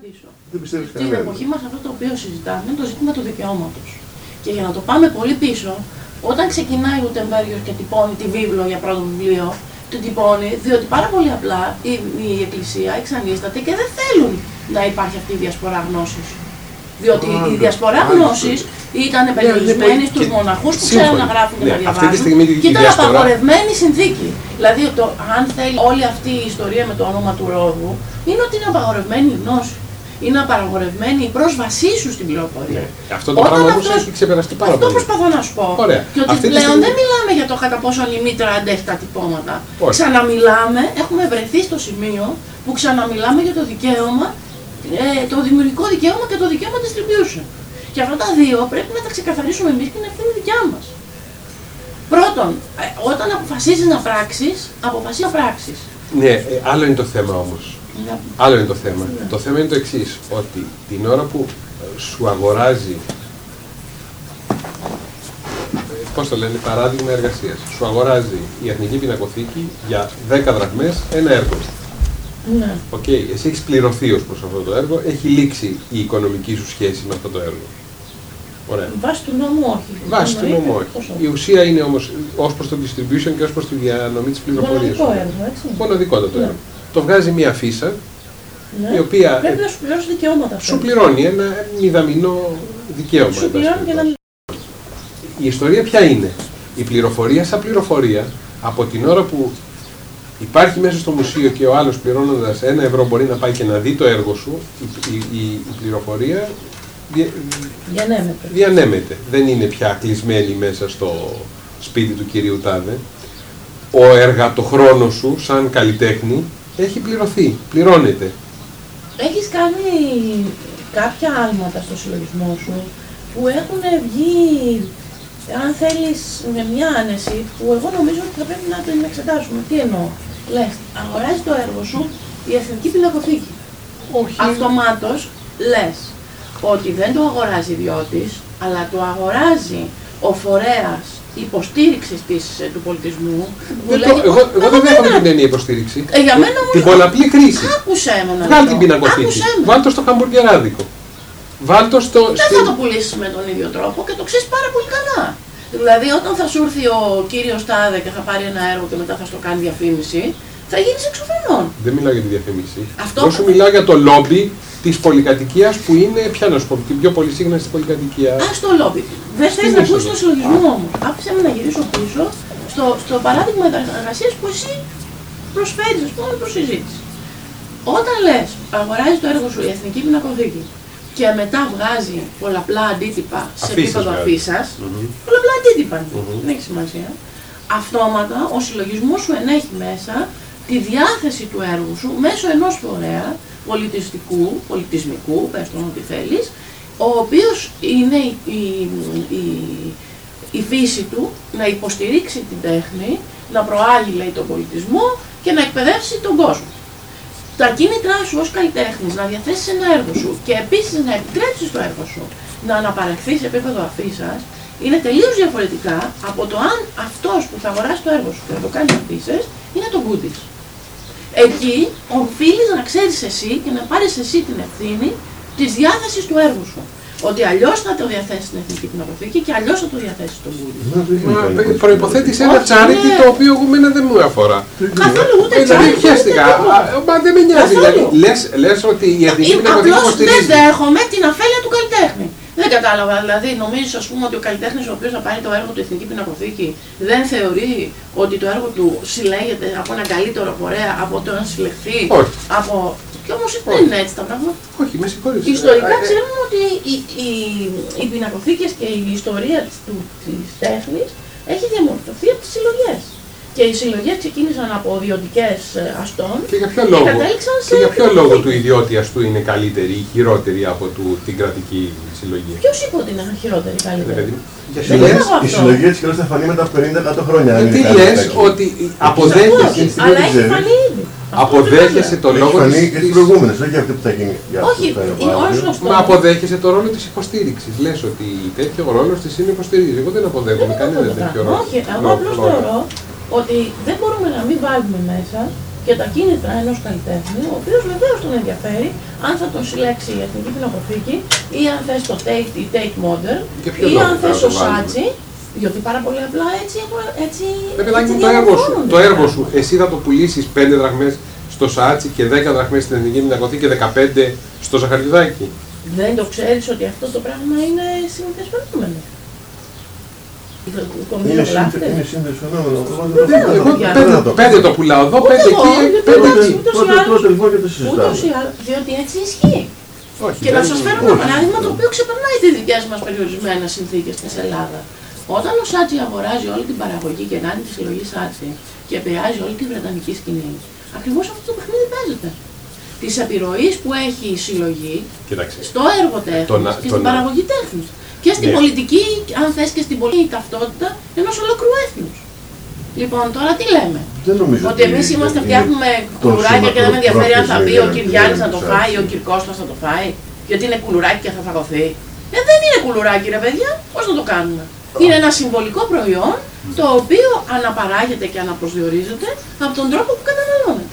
απαντήσω. Δεν πιστεύεις Στην κανένας. εποχή μας αυτό το οποίο συζητάμε είναι το ζήτημα του δικαιώματος. Και για να το πάμε πολύ πίσω, όταν ξεκινάει ο Γουτεμβέργιο και τυπώνει τη βίβλο για πρώτο βιβλίο, την τυπώνει διότι πάρα πολύ απλά η, η Εκκλησία εξανίσταται και δεν θέλουν να υπάρχει αυτή η διασπορά γνώσης. Διότι Άντε, η διασπορά άντε. γνώσης ήταν περιορισμένη ναι, στους και- μοναχούς που σύμφωνα. ξέρουν να γράφουν και Ναι, να αυτή διαβάζουν τη στιγμή η και ήταν διασπορά- απαγορευμένη συνθήκη. Δηλαδή, το, αν θέλει όλη αυτή η ιστορία με το όνομα του Ρόδου, είναι ότι είναι απαγορευμένη η γνώση. Είναι απαγορευμένη η πρόσβασή σου στην πληροφορία. Ναι. Αυτό το Όταν πράγμα όμως αυτός- έχει ξεπεραστεί πάρα Αυτό πολύ. προσπαθώ να σου πω. Ωραία. Και ότι Αυτή τη πλέον στιγμή- δεν μιλάμε για το κατά πόσο η μήτρα αντέχει τα τυπώματα. Όχι. Ξαναμιλάμε, έχουμε βρεθεί στο σημείο που ξαναμιλάμε για το δικαίωμα, ε, το δημιουργικό δικαίωμα και το δικαίωμα distribution. Και αυτά τα δύο πρέπει να τα ξεκαθαρίσουμε εμείς και είναι ευθύνη δικιά μας. Πρώτον, ε, όταν αποφασίζεις να πράξεις, αποφασίζει να πράξεις. Ναι, ε, άλλο είναι το θέμα όμως. Άλλο είναι το θέμα. Ναι. Το θέμα είναι το εξής, ότι την ώρα που ε, σου αγοράζει, ε, πώς το λένε, παράδειγμα εργασίας, σου αγοράζει η Εθνική Πινακοθήκη για 10 δραχμές ένα έργο. Ναι. Οκ, εσύ έχεις πληρωθεί ως προς αυτό το έργο, έχει λήξει η οικονομική σου σχέση με αυτό το έργο. Ωραία. Βάσει του νόμου όχι. Βάσει του Εννοείται, νόμου όχι. πόσο. Η ουσία είναι όμως ως προς το distribution και ως προς τη διανομή της πληροφορίας. Μοναδικό έργο, έτσι. Μοναδικότατο Ναι. έργο. Το βγάζει μία φύσα, Ναι. η οποία Πρέπει να σου πληρώσει δικαιώματα αυτό. σου πληρώνει ένα μηδαμινό δικαίωμα. Σου εν πάση πληρώνει και ένα περιπτώσει. Η ιστορία ποια είναι; Η πληροφορία σαν πληροφορία από την ώρα που υπάρχει μέσα στο μουσείο και ο άλλος πληρώνοντας ένα ευρώ μπορεί να πάει και να δει το έργο σου, η, η- η- η πληροφορία δια- Για ναι, με πρέπει. διανέμεται. Δεν είναι πια κλεισμένη μέσα στο σπίτι του κυρίου Τάδε. Ο εργατοχρόνος σου σαν καλλιτέχνη έχει πληρωθεί, πληρώνεται. Έχεις κάνει κάποια άλματα στο συλλογισμό σου που έχουν βγει, αν θέλεις, με μια άνεση που εγώ νομίζω ότι θα πρέπει να την εξετάσουμε. Τι εννοώ; Λες, αγοράζεις το έργο σου η Εθνική Πινακοθήκη. Όχι. Αυτομάτως λες ότι δεν το αγοράζει ιδιώτης, αλλά το αγοράζει ο φορέας υποστήριξης της, ε, του πολιτισμού. που Δεν το- λέγεται- εγώ, εγώ δεν Από δέχομαι μένα. την έννοια υποστήριξη. Ε, για μένα όμως... Την πολλαπλή κρίση. Άκουσέ με να Βγάλ δω. την πινακοθήκη. Άκουσέ με. Βάλ το στο χαμπουργκεράδικο. Βάλ το στο. Δεν στην- θα το πουλήσει με τον ίδιο τρόπο και το ξέρεις πάρα πολύ καλά. Δηλαδή, όταν θα σου έρθει ο κύριος Τάδε και θα πάρει ένα έργο και μετά θα στο κάνει διαφήμιση, θα γίνεις εξωφρενών. Δεν μιλάω για τη διαφήμιση. Αυτό- Εγώ σου μιλάω για το λόμπι της πολυκατοικίας που είναι, ποια να σου πω, την πιο πολυσύγναστη πολυκατοικίας. Α το λόμπι. Δεν θες Στην να ακούσεις είσοδο. το συλλογισμό όμως. Άφησε με να γυρίσω πίσω στο, στο παράδειγμα εργασίας που εσύ προσφέρεις, ας πούμε, προς συζήτηση. Όταν λες, αγοράζεις το έργο σου η Εθνική Πινακοθήκη και μετά βγάζει πολλαπλά αντίτυπα σε Αφίσας επίπεδο βγάζει. αφίσα, Μμμ. πολλαπλά αντίτυπα. είναι. Μμμ. Δεν έχει σημασία. Αυτόματα ο συλλογισμός σου ενέχει μέσα τη διάθεση του έργου σου μέσω ενός φορέα πολιτιστικού, πολιτισμικού, πες το ό,τι θέλεις, ο οποίος είναι η, η, η, η φύση του να υποστηρίξει την τέχνη, να προάγει λέει, τον πολιτισμό και να εκπαιδεύσει τον κόσμο. Τα κίνητρά σου ως καλλιτέχνης να διαθέσεις ένα έργο σου και επίσης να επιτρέψεις το έργο σου να αναπαραχθεί σε επίπεδο αφήσας είναι τελείως διαφορετικά από το αν αυτός που θα αγοράσει το έργο σου και να το κάνει αφήσεις είναι το goodies. Εκεί οφείλεις να ξέρεις εσύ και να πάρεις εσύ την ευθύνη της διάθεσης του έργου σου. Ότι αλλιώς θα το διαθέσεις στην Εθνική Πινακοθήκη και αλλιώς θα το διαθέσεις στον goodies. Μα προποθέτει ένα Όχι, τσάρικι ναι. το οποίο εγώ μένα δεν μου αφορά. Καθόλου ούτε Ε, Δηλαδή τσάρι, πιέστηκα. ούτε τίποτα. Α, Μα δεν με νοιάζει. Καθόλου. Δηλαδή, λες, λες ότι η Εθνική Είμαι- Πινακοθήκη Απλώς δεν υποστηρίζει. δέχομαι την αφέλεια του καλλιτέχνη. Δεν κατάλαβα, δηλαδή νομίζεις ας πούμε ότι ο καλλιτέχνης ο οποίος θα πάρει το έργο του Εθνική Πινακοθήκη δεν θεωρεί ότι το έργο του συλλέγεται από έναν καλύτερο φορέα από το να συλλεχθεί Όχι. από... Και όμως δεν Όχι. είναι έτσι τα πράγματα. Όχι, με συγχωρείς. Ιστορικά Ε, ε, ξέρουμε ότι οι, οι, οι πινακοθήκες και η ιστορία της, του, της τέχνης έχει διαμορφωθεί από τις συλλογές. Και οι συλλογές ξεκίνησαν από ιδιωτικές ε, αστών Και για ποιο λόγο, κατέληξαν σε και για ποιο λόγο πινακοθήκη. του ιδιώτη αστού είναι καλύτερη ή χειρότερη από του, την κρατική συλλογή; Ποιος είπε ότι είναι χειρότερη Ρε καλύτερη; παιδί μου, Γιατί Δεν λες, λέω Η αυτό. συλλογή της κιόλας θα φανεί μετά από 50-100 χρόνια. αν γιατί είναι κάτι λες τέτοιο. ότι αποδέχεσαι, Όχι, στην αλλά δεν έχει ξέρεις. φανεί ήδη. Αυτό αποδέχεσαι δεν το Έχει λόγο φανεί της, και στις της- προηγούμενες, όχι αυτή που θα γίνει για Όχι, αυτό το είναι αύριο. όσο Μα αποδέχεσαι το ρόλο της υποστήριξης. Λες ότι τέτοιο ρόλος της είναι υποστηρίζει. Εγώ δεν αποδέχομαι Δεν είναι κανένα αυτό το τέτοιο πράγμα. ρόλο. Όχι, εγώ Ρόλο- απλώς ρόλο. θεωρώ ότι δεν μπορούμε να μην βάλουμε μέσα και και τα κίνητρα ενός καλλιτέχνη, ο οποίος βεβαίως τον ενδιαφέρει αν θα τον συλλέξει η Εθνική Πινακοθήκη ή αν θες το Tate ή Tate Modern Και ποιο ή λόγο αν θα θες το το βάλουμε; Σάτσι. Διότι πάρα πολύ απλά έτσι, έχουν- έτσι, Ρε παιδάκι έτσι μου, το έργο σου, διαμορφώνονται το τα έργο σου, πράγματα. εσύ θα το πουλήσεις 5 δραχμές στο Σάτσι και 10 δραχμές στην Εθνική Μηνακοθήκη και 15 στο Ζαχαριουδάκι. Δεν το ξέρεις ότι αυτό το πράγμα είναι συνήθες φαινόμενο. Οι Είναι κομματογράφτες. σύνδεση- είναι σύνδεση φαινόμενο. Εγώ Βεβαίως, δεν το- Εγώ παιδιά. δεν πέντε, θα το πέντε κάνω. το πουλάω εδώ, Ούτε πέντε εγώ, εκεί, γιατί πέντε εντάξει, εκεί. ούτως ή Τότε- άλλως- τότε λοιπόν και το Ούτως συζητάμε. ή άλλως, διότι έτσι ισχύει. Όχι, Και να δεν- σας φέρω ένα παράδειγμα το οποίο ξεπερνάει τι δικέ μας περιορισμένε συνθήκες της Ελλάδας. Όταν ο Σάτσι αγοράζει όλη την παραγωγή και κάνει τη συλλογή Σάτσι και επηρεάζει όλη τη βρετανική σκηνή, ακριβώς αυτό το παιχνίδι παίζεται. Της επιρροής που έχει η συλλογή Κοίταξε. στο έργο τέχνης Το να- και το στην να- παραγωγή τέχνης. Και στην Ναι. πολιτική, αν θες και στην πολιτική ταυτότητα ενός ολόκληρου έθνους. Λοιπόν, τώρα τι λέμε; Δεν νομίζω Ότι εμείς είμαστε, είναι φτιάχνουμε τόσο κουλουράκια και δεν με ενδιαφέρει αν θα πει ο μακροπρόθεσμη Κυριάννη να το διαδικασία. φάει, ο Κυρκώστα θα το φάει. Γιατί είναι κουλουράκι και θα φαγωθεί. Ε, δεν είναι κουλουράκι, ρε παιδιά. Πώς να το κάνουμε; Είναι ένα συμβολικό προϊόν το οποίο αναπαράγεται και αναπροσδιορίζεται από τον τρόπο που καταναλώνει